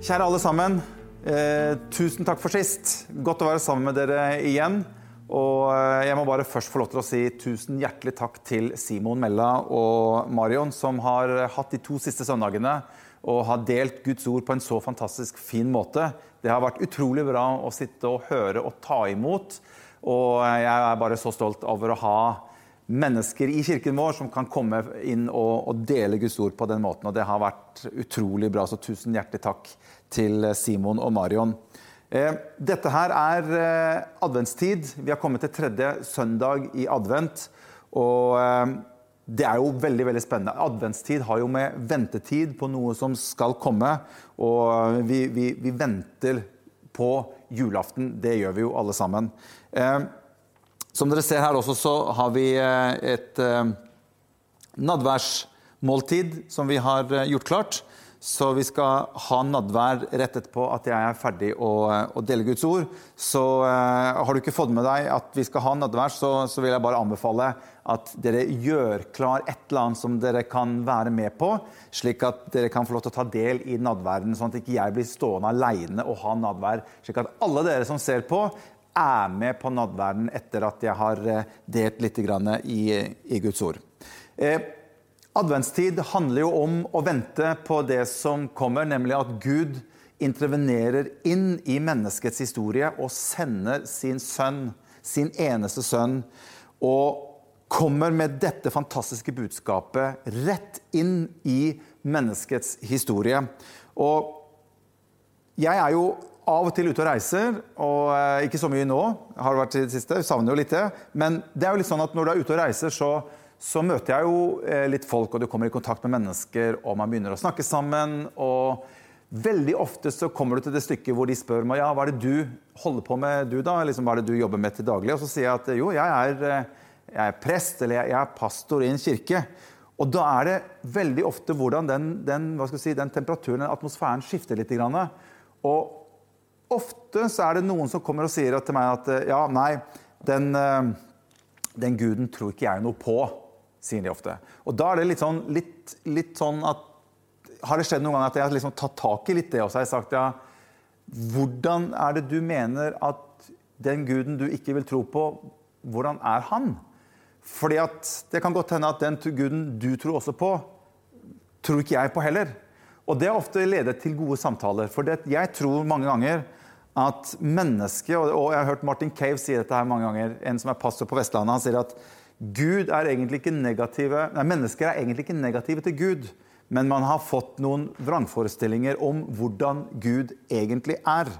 Kjære alle sammen. Eh, tusen takk for sist. Godt å være sammen med dere igjen. Og eh, jeg må bare først få lov til å si tusen hjertelig takk til Simon Mella og Marion, som har hatt de to siste søndagene og har delt Guds ord på en så fantastisk fin måte. Det har vært utrolig bra å sitte og høre og ta imot. Og jeg er bare så stolt over å ha mennesker i kirken vår som kan komme inn og, og, dele Guds ord på den måten. Og det har vært utrolig bra, så tusen hjertelig takk til Simon og Marion. Eh, dette her er eh, adventstid. Vi har kommet til tredje søndag i advent. Og eh, det er jo veldig veldig spennende. Adventstid har jo med ventetid på noe som skal komme. Og vi, vi, vi venter på julaften. Det gjør vi jo alle sammen. Som dere ser her også, så har vi et nadværsmåltid som vi har gjort klart. Så vi skal ha nadvær rett etterpå at jeg er ferdig å, å dele Guds ord. Så uh, har du ikke fått med deg at vi skal ha nadvær, så, så, vil jeg bare anbefale at dere gjør klar et eller annet som dere kan være med på, slik at dere kan få lov til å ta del i nadværen, sånn at ikke jeg blir stående aleine og ha nadvær. Slik at alle dere som ser på, er med på nadværen etter at jeg har eh, delt litt i, i Guds ord. Eh, Adventstid handler jo om å vente på det som kommer, nemlig at Gud intervenerer inn i menneskets historie og sender sin sønn, sin eneste sønn, og kommer med dette fantastiske budskapet rett inn i menneskets historie. Og jeg er jo av og til ute og reiser, og eh, ikke så mye nå. har det vært i det siste, savner jo litt det. Men det er jo litt sånn at når du er ute og reiser, så så møter jeg jo eh, litt folk, og du kommer i kontakt med mennesker, og man begynner å snakke sammen. og Veldig ofte så kommer du til det stykket hvor de spør meg ja, hva er det du holder på med, du da? Liksom, hva er det du jobber med til daglig? Og så sier jeg at jo, jeg er, eh, jeg er prest, eller jeg, er pastor i en kirke. Og da er det veldig ofte hvordan den, den, si, den temperaturen, den atmosfæren, skifter litt. Og ofte så er det noen som kommer og sier til meg at ja, nei, den, eh, den guden tror ikke jeg noe på sier de ofte. Og da er det litt sånn, litt, litt sånn at Har det skjedd noen gang at jeg har liksom tatt tak i litt det og så har jeg sagt ja, hvordan er det du mener at den guden du ikke vil tro på, hvordan er han? Fordi at det kan godt hende at den guden du tror også på, tror ikke jeg på heller. Og det har ofte ledet til gode samtaler. For jeg tror mange ganger at mennesket, og jeg har hørt Martin Cave si dette her mange ganger, en som er pastor på Vestlandet, han sier at Gud er egentlig ikke negative, nei, Mennesker er egentlig ikke negative til Gud, men man har fått noen vrangforestillinger om hvordan Gud egentlig er.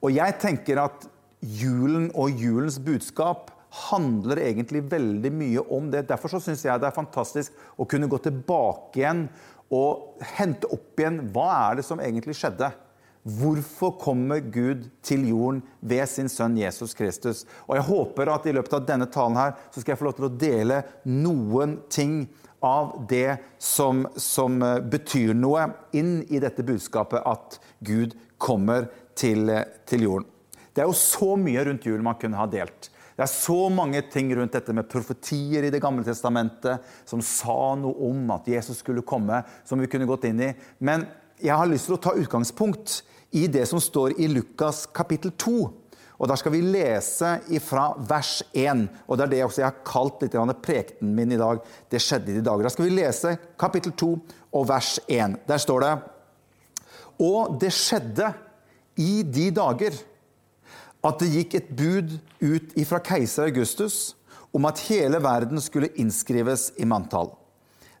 Og jeg tenker at julen og julens budskap handler egentlig veldig mye om det. Derfor så syns jeg det er fantastisk å kunne gå tilbake igjen og hente opp igjen hva er det som egentlig skjedde. Hvorfor kommer Gud til jorden ved sin sønn Jesus Kristus? Og Jeg håper at i løpet av denne talen her, så skal jeg få lov til å dele noen ting av det som, som eh, betyr noe inn i dette budskapet at Gud kommer til, eh, til jorden. Det er jo så mye rundt jul man kunne ha delt. Det er så mange ting rundt dette med profetier i Det gamle testamentet som sa noe om at Jesus skulle komme, som vi kunne gått inn i. Men jeg har lyst til å ta utgangspunkt i det som står i Lukas kapittel 2. Og Der skal vi lese fra vers 1. Og Det er det jeg har kalt litt prekenen min i dag. Det skjedde i de dager. Da skal vi lese kapittel 2 og vers 1. Der står det Og det skjedde i de dager at det gikk et bud ut ifra keiser Augustus om at hele verden skulle innskrives i manntall.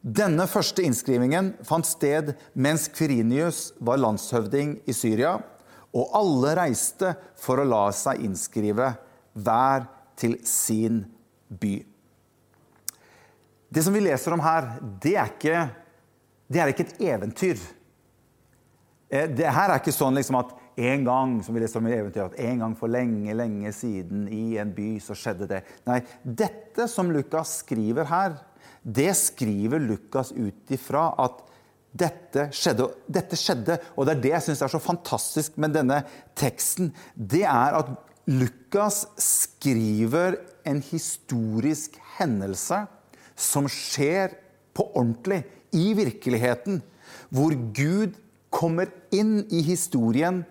Denne første innskrivingen fant sted mens Kvirinius var landshøvding i Syria, og alle reiste for å la seg innskrive, hver til sin by. Det som vi leser om her, det er ikke, det er ikke et eventyr. Eh, det her er ikke sånn liksom at en gang som vi leser om i eventyr, at en gang for lenge, lenge siden i en by så skjedde det. Nei, dette som Lukas skriver her, det skriver Lukas ut ifra at dette skjedde, dette skjedde. Og det er det jeg syns er så fantastisk med denne teksten. Det er at Lukas skriver en historisk hendelse som skjer på ordentlig, i virkeligheten. Hvor Gud kommer inn i historien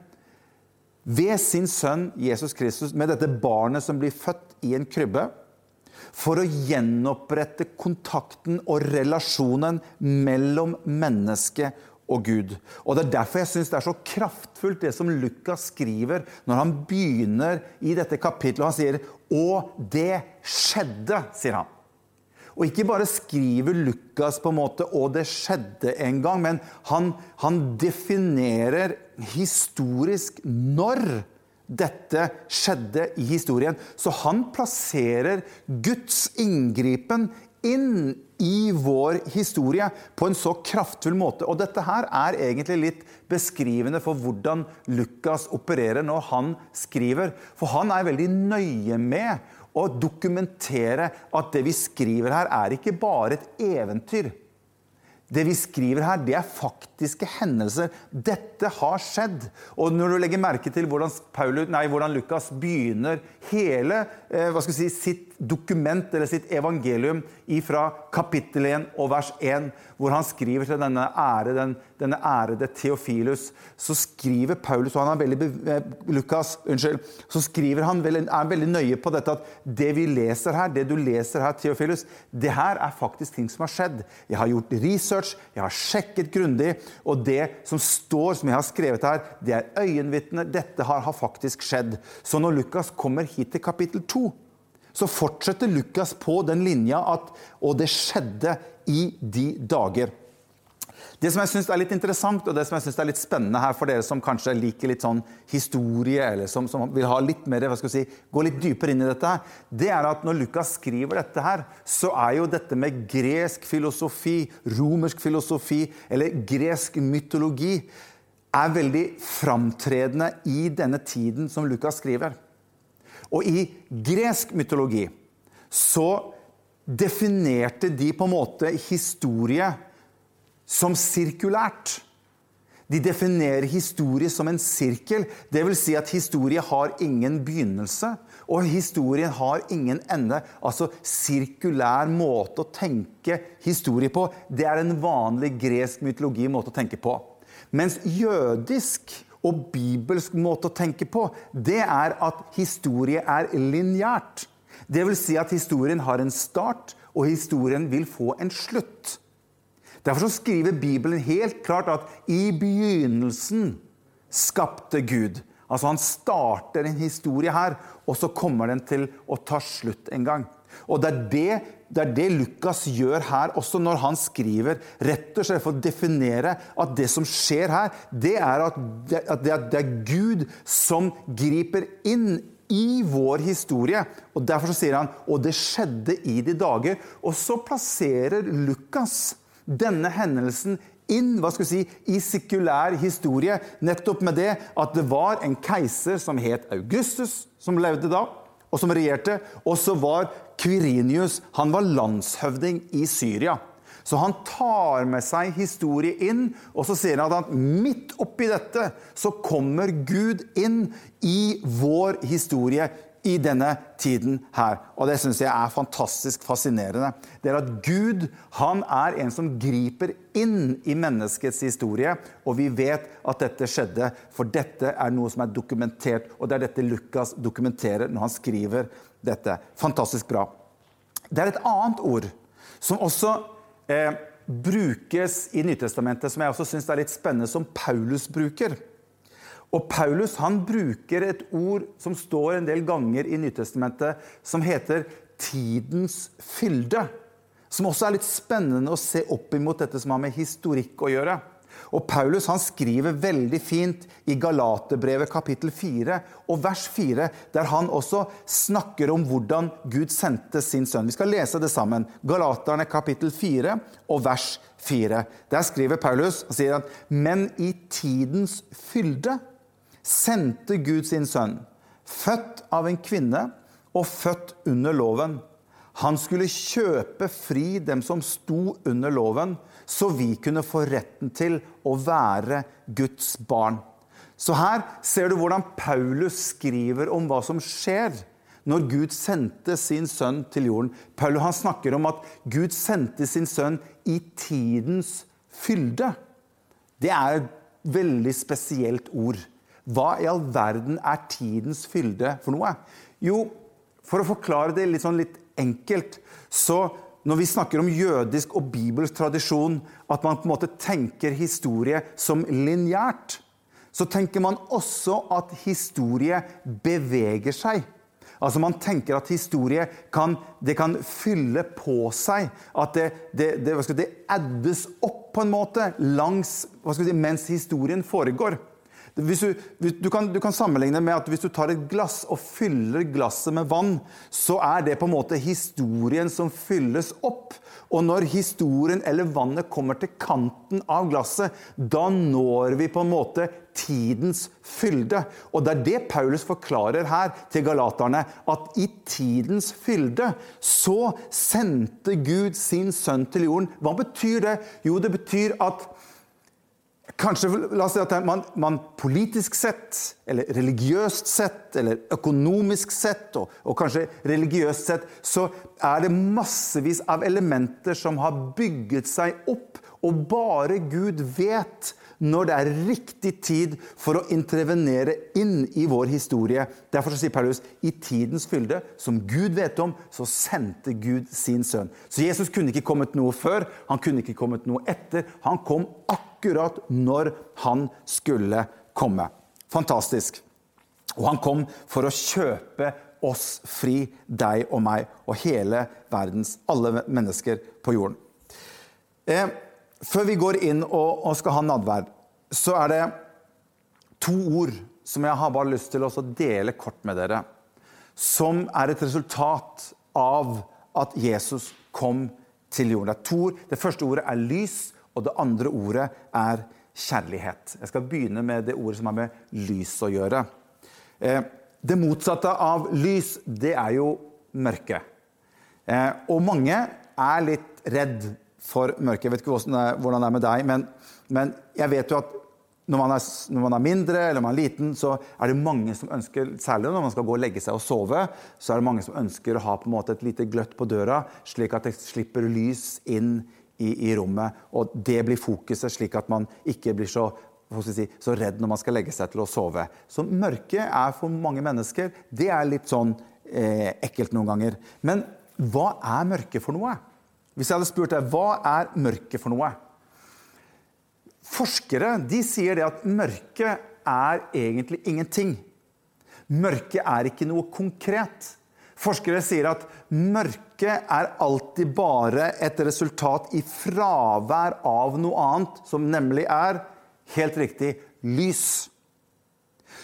ved sin sønn Jesus Kristus, med dette barnet som blir født i en krybbe, for å gjenopprette kontakten og relasjonen mellom menneske og Gud. Og Det er derfor jeg syns det er så kraftfullt det som Lukas skriver når han begynner i dette kapittelet. Han sier 'Og det skjedde', sier han. Og ikke bare skriver Lukas på en måte 'og det skjedde en gang', men han, han definerer historisk når dette skjedde i historien. Så han plasserer Guds inngripen inn i vår historie på en så kraftfull måte. Og dette her er egentlig litt beskrivende for hvordan Lukas opererer når han skriver. For han er veldig nøye med å dokumentere at det vi skriver her, er ikke bare et eventyr. Det vi skriver her, det er faktiske hendelser. Dette har skjedd. Og når du legger merke til hvordan, Paulus, nei, hvordan Lukas begynner hele eh, si, sitt dokument, eller sitt evangelium, fra kapittel 1 og vers 1, hvor han skriver til denne, ære, den, denne ærede Theofilus, så skriver Paulus, og han er veldig, eh, Lukas, unnskyld, så skriver han er veldig nøye på dette at det vi leser her, det du leser her, Theofilus, det her er faktisk ting som har skjedd. Jeg har gjort research, jeg har sjekket grundig, og det som står, som jeg har skrevet her, det er øyenvitner. Dette har, har faktisk skjedd. Så når Lukas kommer hit til kapittel 2, så fortsetter Lukas på den linja at Og det skjedde i de dager. Det som jeg synes er litt interessant og det som jeg synes er litt spennende her for dere som kanskje liker litt sånn historie, eller som, som vil ha litt mer, hva skal si, gå litt dypere inn i dette, her, det er at når Lukas skriver dette her, så er jo dette med gresk filosofi, romersk filosofi eller gresk mytologi er veldig framtredende i denne tiden som Lukas skriver. Og i gresk mytologi så definerte de på en måte historie som sirkulært. De definerer historie som en sirkel. Dvs. Si at historie har ingen begynnelse, og historien har ingen ende. Altså sirkulær måte å tenke historie på. Det er en vanlig gresk mytologi måte å tenke på. Mens jødisk og bibelsk måte å tenke på, det er at historie er lineært. Det vil si at historien har en start, og historien vil få en slutt. Derfor skriver Bibelen helt klart at i begynnelsen skapte Gud. Altså Han starter en historie her, og så kommer den til å ta slutt en gang. Og det er det, det er det, Lukas gjør her også, når han skriver rett og slett for å definere at det som skjer her, det er at det, at det, er Gud som griper inn i vår historie. Og Derfor sier han 'og det skjedde i de dager'. Og så plasserer Lukas denne hendelsen inn hva skal vi si, i sekulær historie, nettopp med det at det var en keiser som het Augustus, som levde da og som regjerte. Og så var Kvirinius han var landshøvding i Syria. Så han tar med seg historie inn, og så sier han at midt oppi dette så kommer Gud inn i vår historie i denne tiden her. Og det syns jeg er fantastisk fascinerende. Det er at Gud han er en som griper inn i menneskets historie. Og vi vet at dette skjedde, for dette er noe som er dokumentert. Og det er dette Lukas dokumenterer når han skriver dette. Fantastisk bra. Det er et annet ord som også eh, brukes i Nytestamentet, som jeg også syns er litt spennende, som Paulus bruker. Og Paulus han bruker et ord som står en del ganger i Nytestamentet, som heter 'tidens fylde'. Som også er litt spennende å se opp imot dette som har med historikk å gjøre. Og Paulus han skriver veldig fint i Galaterbrevet kapittel 4 og vers 4, der han også snakker om hvordan Gud sendte sin sønn. Vi skal lese det sammen. Galaterne kapittel 4 og vers 4. Der skriver Paulus og sier at men i tidens fylde sendte Gud sin sønn, født av en kvinne og født under loven. Han skulle kjøpe fri dem som sto under loven, så vi kunne få retten til å være Guds barn. Så her ser du hvordan Paulus skriver om hva som skjer når Gud sendte sin sønn til jorden. Paulus snakker om at Gud sendte sin sønn i tidens fylde. Det er et veldig spesielt ord. Hva i all verden er tidens fylde for noe? Jo, for å forklare det litt, sånn litt enkelt, så når vi snakker om jødisk og bibelsk tradisjon, at man på en måte tenker historie som lineært, så tenker man også at historie beveger seg. Altså Man tenker at historie kan, kan fylle på seg. At det, det, det, det, addes opp på en måte langs, si, mens historien foregår. Hvis du, du, kan, du, kan, sammenligne med at hvis du tar et glass og fyller glasset med vann, så er det på en måte historien som fylles opp. Og når historien eller vannet kommer til kanten av glasset, da når vi på en måte tidens fylde. Og det er det Paulus forklarer her til galaterne. At i tidens fylde så sendte Gud sin sønn til jorden. Hva betyr det? Jo, det betyr at Kanskje la oss si at man, man, politisk sett, eller religiøst sett, eller økonomisk sett, og, og, kanskje religiøst sett, så er det massevis av elementer som har bygget seg opp, og bare Gud vet når det er riktig tid for å intervenere inn i vår historie. Derfor sier Paulus i tidens fylde, som Gud vet om, så sendte Gud sin sønn. Så Jesus kunne ikke kommet noe før, han kunne ikke kommet noe etter. Han kom akkurat når han skulle komme. Fantastisk. Og han kom for å kjøpe oss fri, deg og meg, og hele verdens alle mennesker på jorden. Eh, før vi går inn og, og skal ha nadverd, så er det to ord som jeg har bare lyst til å dele kort med dere. Som er et resultat av at Jesus kom til jorden. Det to. Det første ordet er lys, og det andre ordet er kjærlighet. Jeg skal begynne med det ordet som har med lys å gjøre. Eh, det motsatte av lys, det er jo mørke. Eh, og mange er litt redd for mørke. Jeg vet ikke hvordan det er med deg, men, men jeg vet jo at når man, er, når man, er, mindre eller man er liten, så er det mange som ønsker, særlig når man skal gå og legge seg og sove, så er det mange som ønsker å ha på en måte et lite gløtt på døra, slik at det slipper lys inn i, i rommet. Og det blir fokuset, slik at man ikke blir så, si, så redd når man skal legge seg til å sove. Så mørket er for mange mennesker det er litt sånn eh, ekkelt noen ganger. Men hva er mørket for noe? Hvis jeg hadde spurt deg, hva er mørket for noe? Forskere de sier det at mørket er egentlig ingenting. Mørket er ikke noe konkret. Forskere sier at mørket er alltid bare et resultat i fravær av noe annet, som nemlig er, helt riktig, lys.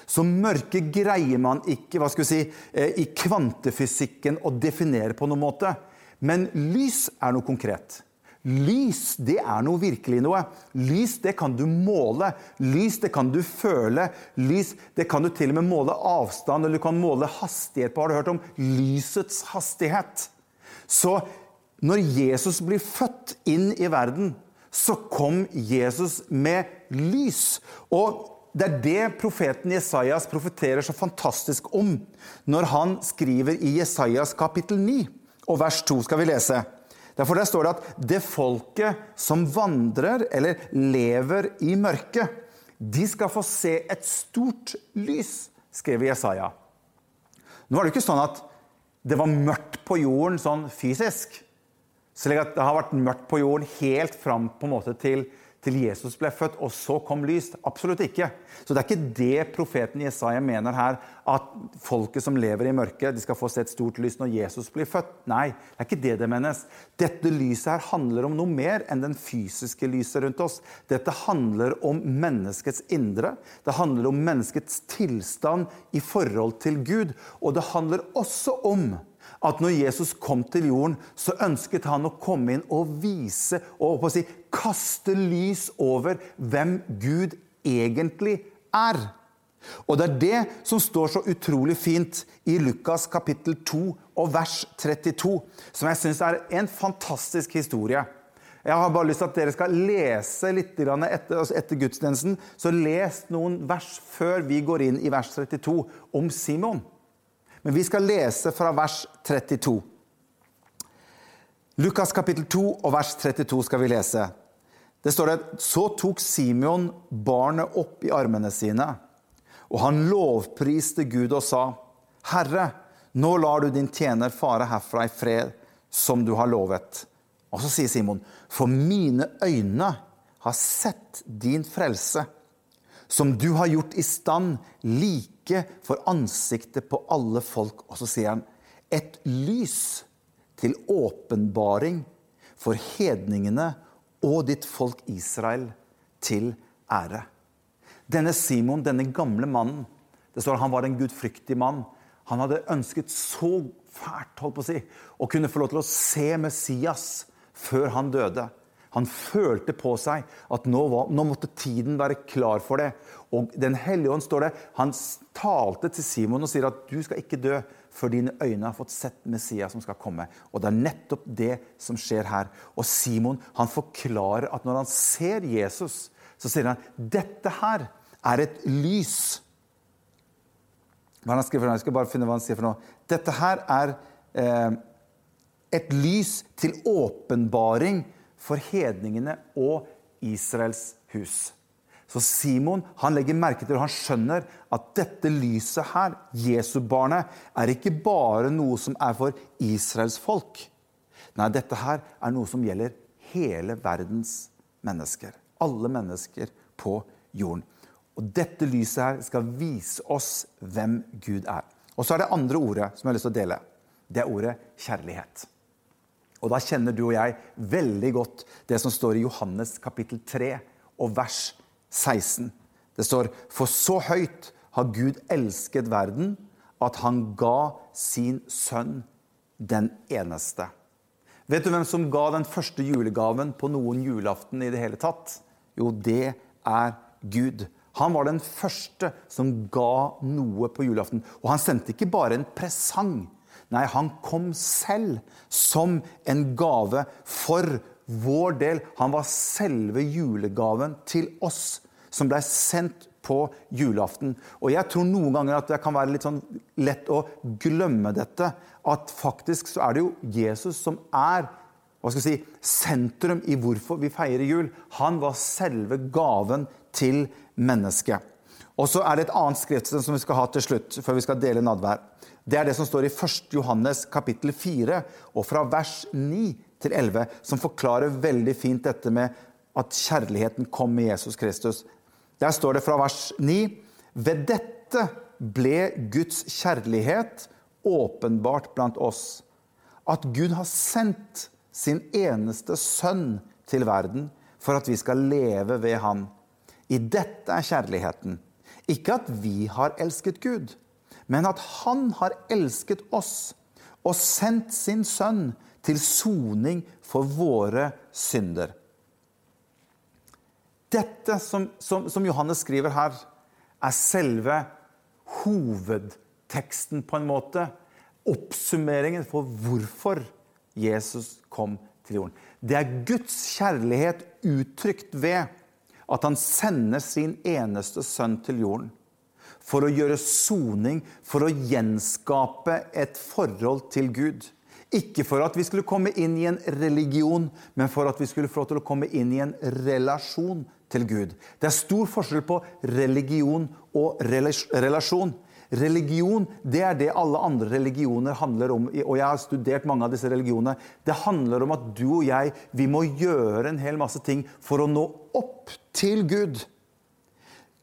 Så mørke greier man ikke hva skal vi si, eh, i kvantefysikken å definere på noen måte. Men lys er noe konkret. Lys, det er noe virkelig noe. Lys, det kan du måle. Lys, det kan du føle. Lys, det kan du til og med måle avstand, eller du kan måle hastighet på. Har du hørt om lysets hastighet? Så når Jesus blir født inn i verden, så kom Jesus med lys. Og det er det profeten Jesajas profeterer så fantastisk om når han skriver i Jesajas kapittel 9 og vers 2 skal vi lese. Derfor der står det at det folket som vandrer eller lever i mørket, de skal få se et stort lys, skrev Jesaja. Nå er det jo ikke sånn at det var mørkt på jorden sånn fysisk. At det har vært mørkt på jorden helt fram på en måte til til Jesus ble født, og så kom lys. Absolutt ikke. Så det er ikke det profeten Jesaja mener her, at folket som lever i mørket, de skal få se et stort lys når Jesus blir født. Nei, det er ikke det det menes. Dette lyset her handler om noe mer enn den fysiske lyset rundt oss. Dette handler om menneskets indre. Det handler om menneskets tilstand i forhold til Gud. Og det handler også om at når Jesus kom til jorden, så ønsket han å komme inn og vise og si, kaste lys over hvem Gud egentlig er. Og det er det som står så utrolig fint i Lukas kapittel 2 og vers 32, som jeg syns er en fantastisk historie. Jeg har bare lyst til at dere skal lese litt etter, altså etter gudstjenesten. Så les noen vers før vi går inn i vers 32 om Simon. Men vi skal lese fra vers 32. Lukas kapittel 2 og vers 32 skal vi lese. Det står det, Så tok Simeon barnet opp i armene sine, og han lovpriste Gud og sa, Herre, nå lar du din tjener fare herfra i fred, som du har lovet. Og så sier Simon, for mine øyne har sett din frelse, som du har gjort i stand like for ansiktet på alle folk. Og så sier han, et lys til åpenbaring for hedningene og ditt folk Israel til ære. Denne Simon, denne gamle mannen, det står han var en gudfryktig mann. Han hadde ønsket så fælt holdt på å si, å kunne få lov til å se Messias før han døde. Han følte på seg at nå, var, nå, måtte tiden være klar for det. Og Den hellige ånd står det, han talte til Simon og sier at du skal ikke dø før dine øyne har fått sett Messias som skal komme. Og Det er nettopp det som skjer her. Og Simon han forklarer at når han ser Jesus, så sier han dette her er et lys. Hva han skriver, Jeg skal bare finne hva han sier for noe. Dette her er eh, et lys til åpenbaring for hedningene og Israels hus. Så Simon han legger merke til og han skjønner at dette lyset her, Jesu barnet, er ikke bare noe som er for Israels folk. Nei, dette her er noe som gjelder hele verdens mennesker. Alle mennesker på jorden. Og Dette lyset her skal vise oss hvem Gud er. Og Så er det andre ordet som jeg har lyst til å dele. Det er ordet kjærlighet. Og Da kjenner du og jeg veldig godt det som står i Johannes kapittel 3 og vers 16. Det står For så høyt har Gud elsket verden, at han ga sin sønn den eneste. Vet du hvem som ga den første julegaven på noen julaften i det hele tatt? Jo, det er Gud. Han var den første som ga noe på julaften. Og han sendte ikke bare en presang. Nei, han kom selv som en gave for vår del. Han var selve julegaven til oss som ble sendt på julaften. Og jeg tror noen ganger at det kan være litt sånn lett å glemme dette. At faktisk så er det jo Jesus som er hva skal jeg si, sentrum i hvorfor vi feirer jul. Han var selve gaven til mennesket. Og så er det et annet skriftsted som vi skal ha til slutt, før vi skal dele nadvær. Det er det som står i 1. Johannes kapittel 4, og fra vers 9 til 11, som forklarer veldig fint dette med at kjærligheten kom med Jesus Kristus. Der står det fra vers 9.: Ved dette ble Guds kjærlighet åpenbart blant oss. At Gud har sendt sin eneste sønn til verden for at vi skal leve ved han. I dette er kjærligheten. Ikke at vi har elsket Gud, men at han har elsket oss og sendt sin sønn til soning for våre synder. Dette som, som, som, Johannes skriver her, er selve hovedteksten, på en måte. Oppsummeringen for hvorfor Jesus kom til jorden. Det er Guds kjærlighet uttrykt ved at han sender sin eneste sønn til jorden. For å gjøre soning, for å gjenskape et forhold til Gud. Ikke for at vi skulle komme inn i en religion, men for at vi skulle få til å komme inn i en relasjon til Gud. Det er stor forskjell på religion og relasjon. Religion det er det alle andre religioner handler om. Og jeg har studert mange av disse religionene. Det handler om at du og jeg vi må gjøre en hel masse ting for å nå opp til Gud.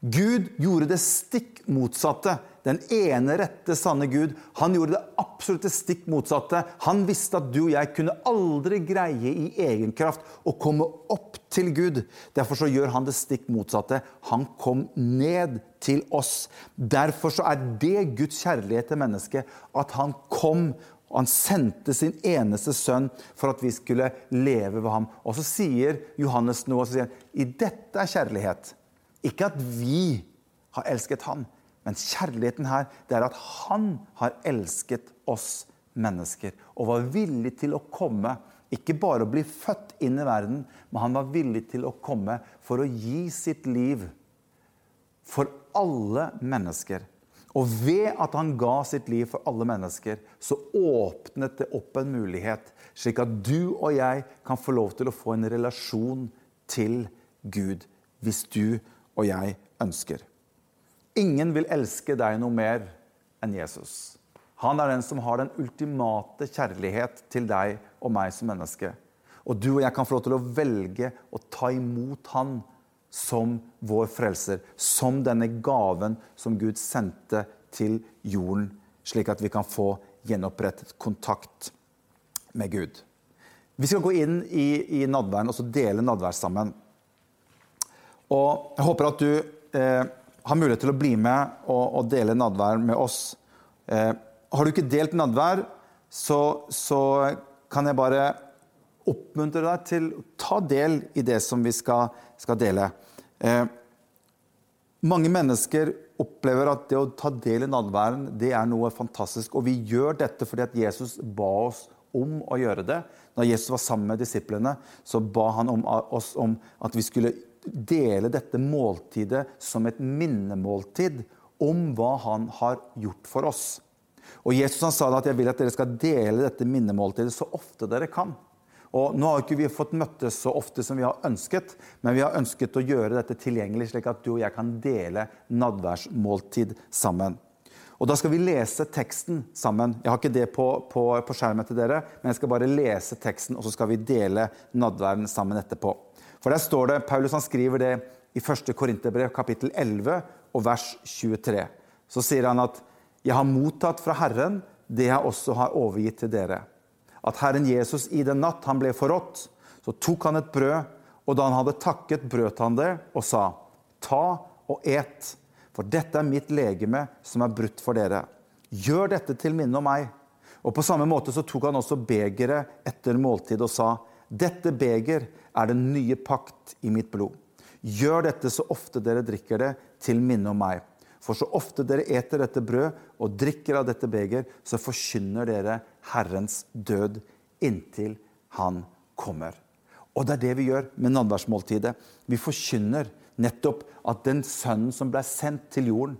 Gud gjorde det stikk motsatte. Den ene rette, sanne Gud. Han gjorde det absolutt stikk motsatte. Han visste at du og jeg kunne aldri greie i egen kraft å komme opp til Gud. Derfor så gjør han det stikk motsatte. Han kom ned til oss. Derfor så er det Guds kjærlighet til mennesket at han kom og han sendte sin eneste sønn for at vi skulle leve ved ham. Og så sier Johannes noe, og så sier han, i dette er kjærlighet. Ikke at vi har elsket han, men kjærligheten her det er at han har elsket oss mennesker og var villig til å komme. Ikke bare å bli født inn i verden, men han var villig til å komme for å gi sitt liv for alle mennesker. Og ved at han ga sitt liv for alle mennesker, så åpnet det opp en mulighet, slik at du og jeg kan få lov til å få en relasjon til Gud hvis du og jeg ønsker. Ingen vil elske deg noe mer enn Jesus. Han er den som har den ultimate kjærlighet til deg og meg som menneske. Og du og jeg kan få lov til å velge å ta imot han som vår frelser. Som denne gaven som Gud sendte til jorden, slik at vi kan få gjenopprettet kontakt med Gud. Vi skal gå inn i, i nadværen og så dele nadvær sammen. Og jeg håper at du eh, har mulighet til å bli med og, og dele nadvær med oss. Eh, har du ikke delt nadvær, så, så kan jeg bare oppmuntre deg til å ta del i det som vi skal, skal dele. Eh, mange mennesker opplever at det å ta del i nadværen det er noe fantastisk. Og vi gjør dette fordi at Jesus ba oss om å gjøre det. Når Jesus var sammen med disiplene, så ba han om oss om at vi skulle dele dette måltidet som et minnemåltid om hva han har gjort for oss. Og Jesus han sa at jeg vil at dere skal dele dette minnemåltidet så ofte dere kan. Og Nå har ikke vi fått møttes så ofte som vi har ønsket, men vi har ønsket å gjøre dette tilgjengelig, slik at du og jeg kan dele nadværsmåltid sammen. Og Da skal vi lese teksten sammen. Jeg har ikke det på, på, på, skjermen til dere, men jeg skal bare lese teksten, og så skal vi dele nadværen sammen etterpå. For der står det, Paulus han skriver det i 1. Korinterbrev kapittel 11 og vers 23. Så sier han at 'Jeg har mottatt fra Herren det jeg også har overgitt til dere' at Herren Jesus i den natt han ble forrådt, så tok han et brød, og da han hadde takket, brøt han det og sa, Ta og et, for dette er mitt legeme som er brutt for dere. Gjør dette til minne om meg. Og På samme måte så tok han også begeret etter måltid og sa, Dette beger er den nye pakt i mitt blod. Gjør dette så ofte dere drikker det, til minne om meg. For så ofte dere eter dette brød og drikker av dette beger, så forkynner dere Herrens død inntil Han kommer. Og det er det vi gjør med nadværsmåltidet. Vi forkynner nettopp at den sønnen som ble sendt til jorden,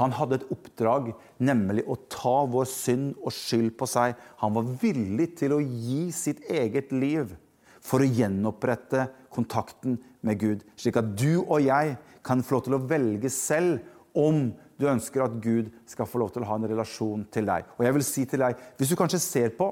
han hadde et oppdrag, nemlig å ta vår synd og skyld på seg. Han var villig til å gi sitt eget liv for å gjenopprette kontakten med Gud. Slik at du og jeg kan få lov til å velge selv om du ønsker at Gud skal få lov til å ha en relasjon til deg. Og jeg vil si til deg, Hvis du kanskje ser på,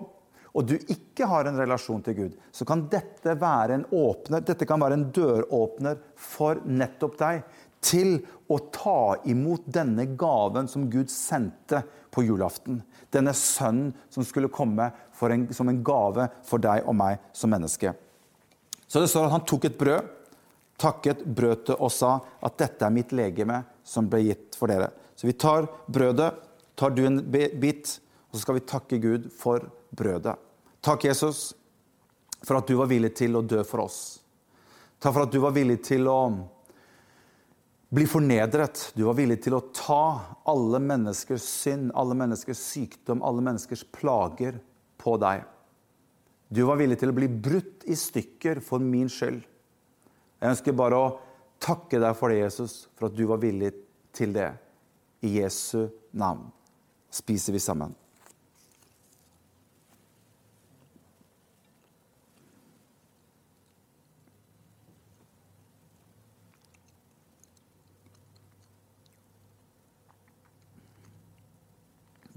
og du ikke har en relasjon til Gud, så kan dette være en åpner, dette kan være en døråpner for nettopp deg til å ta imot denne gaven som Gud sendte på julaften. Denne sønnen som skulle komme en, som en gave for deg og meg som menneske. Så det står at han tok et brød, takket, brødet og sa at dette er mitt legeme som ble gitt for dere. Så vi tar brødet, tar du en bit, og så skal vi takke Gud for brødet. Takk, Jesus, for at du var villig til å dø for oss. Takk for at du var villig til å bli fornedret. Du var villig til å ta alle menneskers synd, alle menneskers sykdom, alle menneskers plager på deg. Du var villig til å bli brutt i stykker for min skyld. Jeg ønsker bare å takke deg for det, Jesus, for at du var villig til det. I Jesu navn spiser vi sammen.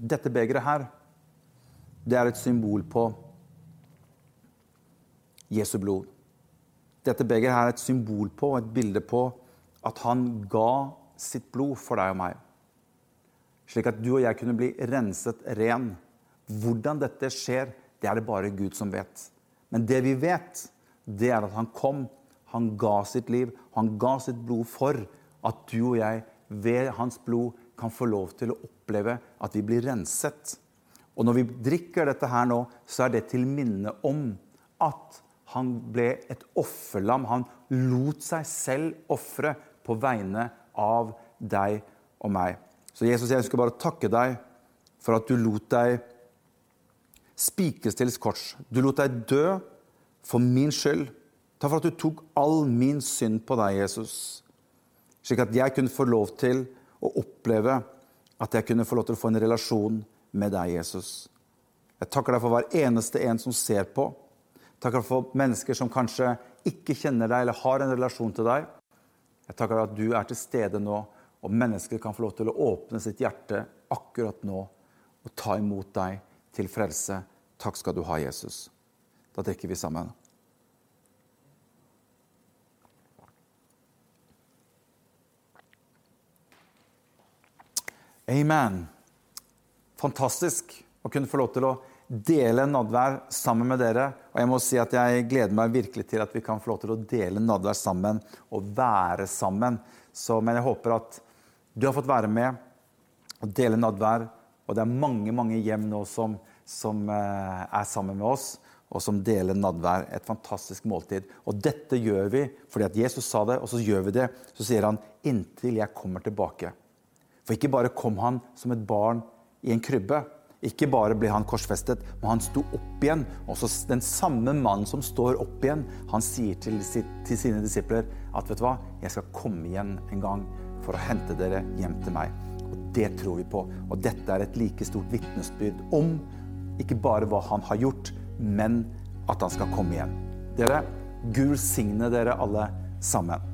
Dette begeret her, det er et symbol på Jesu blod. Dette begeret her er et symbol på, et bilde på, at han ga sitt blod for deg og meg. Slik at du og jeg kunne bli renset ren. Hvordan dette skjer, det er det bare Gud som vet. Men det vi vet, det er at han kom, han ga sitt liv, han ga sitt blod for at du og jeg ved hans blod kan få lov til å oppleve at vi blir renset. Og når vi drikker dette her nå, så er det til minne om at han ble et offerlam. Han lot seg selv ofre på vegne av deg og meg. Så Jesus, jeg ønsker bare å takke deg for at du lot deg spikes til kors. Du lot deg dø for min skyld. Takk for at du tok all min synd på deg, Jesus. Slik at jeg kunne få lov til å oppleve at jeg kunne få lov til å få en relasjon med deg, Jesus. Jeg takker deg for hver eneste en som ser på. Takker for mennesker som kanskje ikke kjenner deg eller har en relasjon til deg. Jeg takker deg at du er til stede nå, og mennesker kan få lov til å åpne sitt hjerte akkurat nå og ta imot deg til frelse. Takk skal du ha, Jesus. Da drikker vi sammen. Amen. Fantastisk å kunne få lov til å dele nadvær sammen med dere. Og jeg må si at jeg gleder meg virkelig til at vi kan få lov til å dele nadvær sammen og være sammen. Så, men jeg håper at du har fått være med og dele nadvær. Og det er mange mange hjem nå som, som eh, er sammen med oss, og som deler nadvær. Et fantastisk måltid. Og dette gjør vi fordi at Jesus sa det, og så gjør vi det. Så sier han 'inntil jeg kommer tilbake'. For ikke bare kom han som et barn i en krybbe. Ikke bare ble han korsfestet, men han sto opp igjen. Også den samme mannen som står opp igjen, han sier til, til sine disipler at vet du hva, jeg skal komme igjen en gang for å hente dere hjem til meg. Og Det tror vi på. Og dette er et like stort vitnesbyrd om ikke bare hva han har gjort, men at han skal komme igjen. Dere, Gud signe dere alle sammen.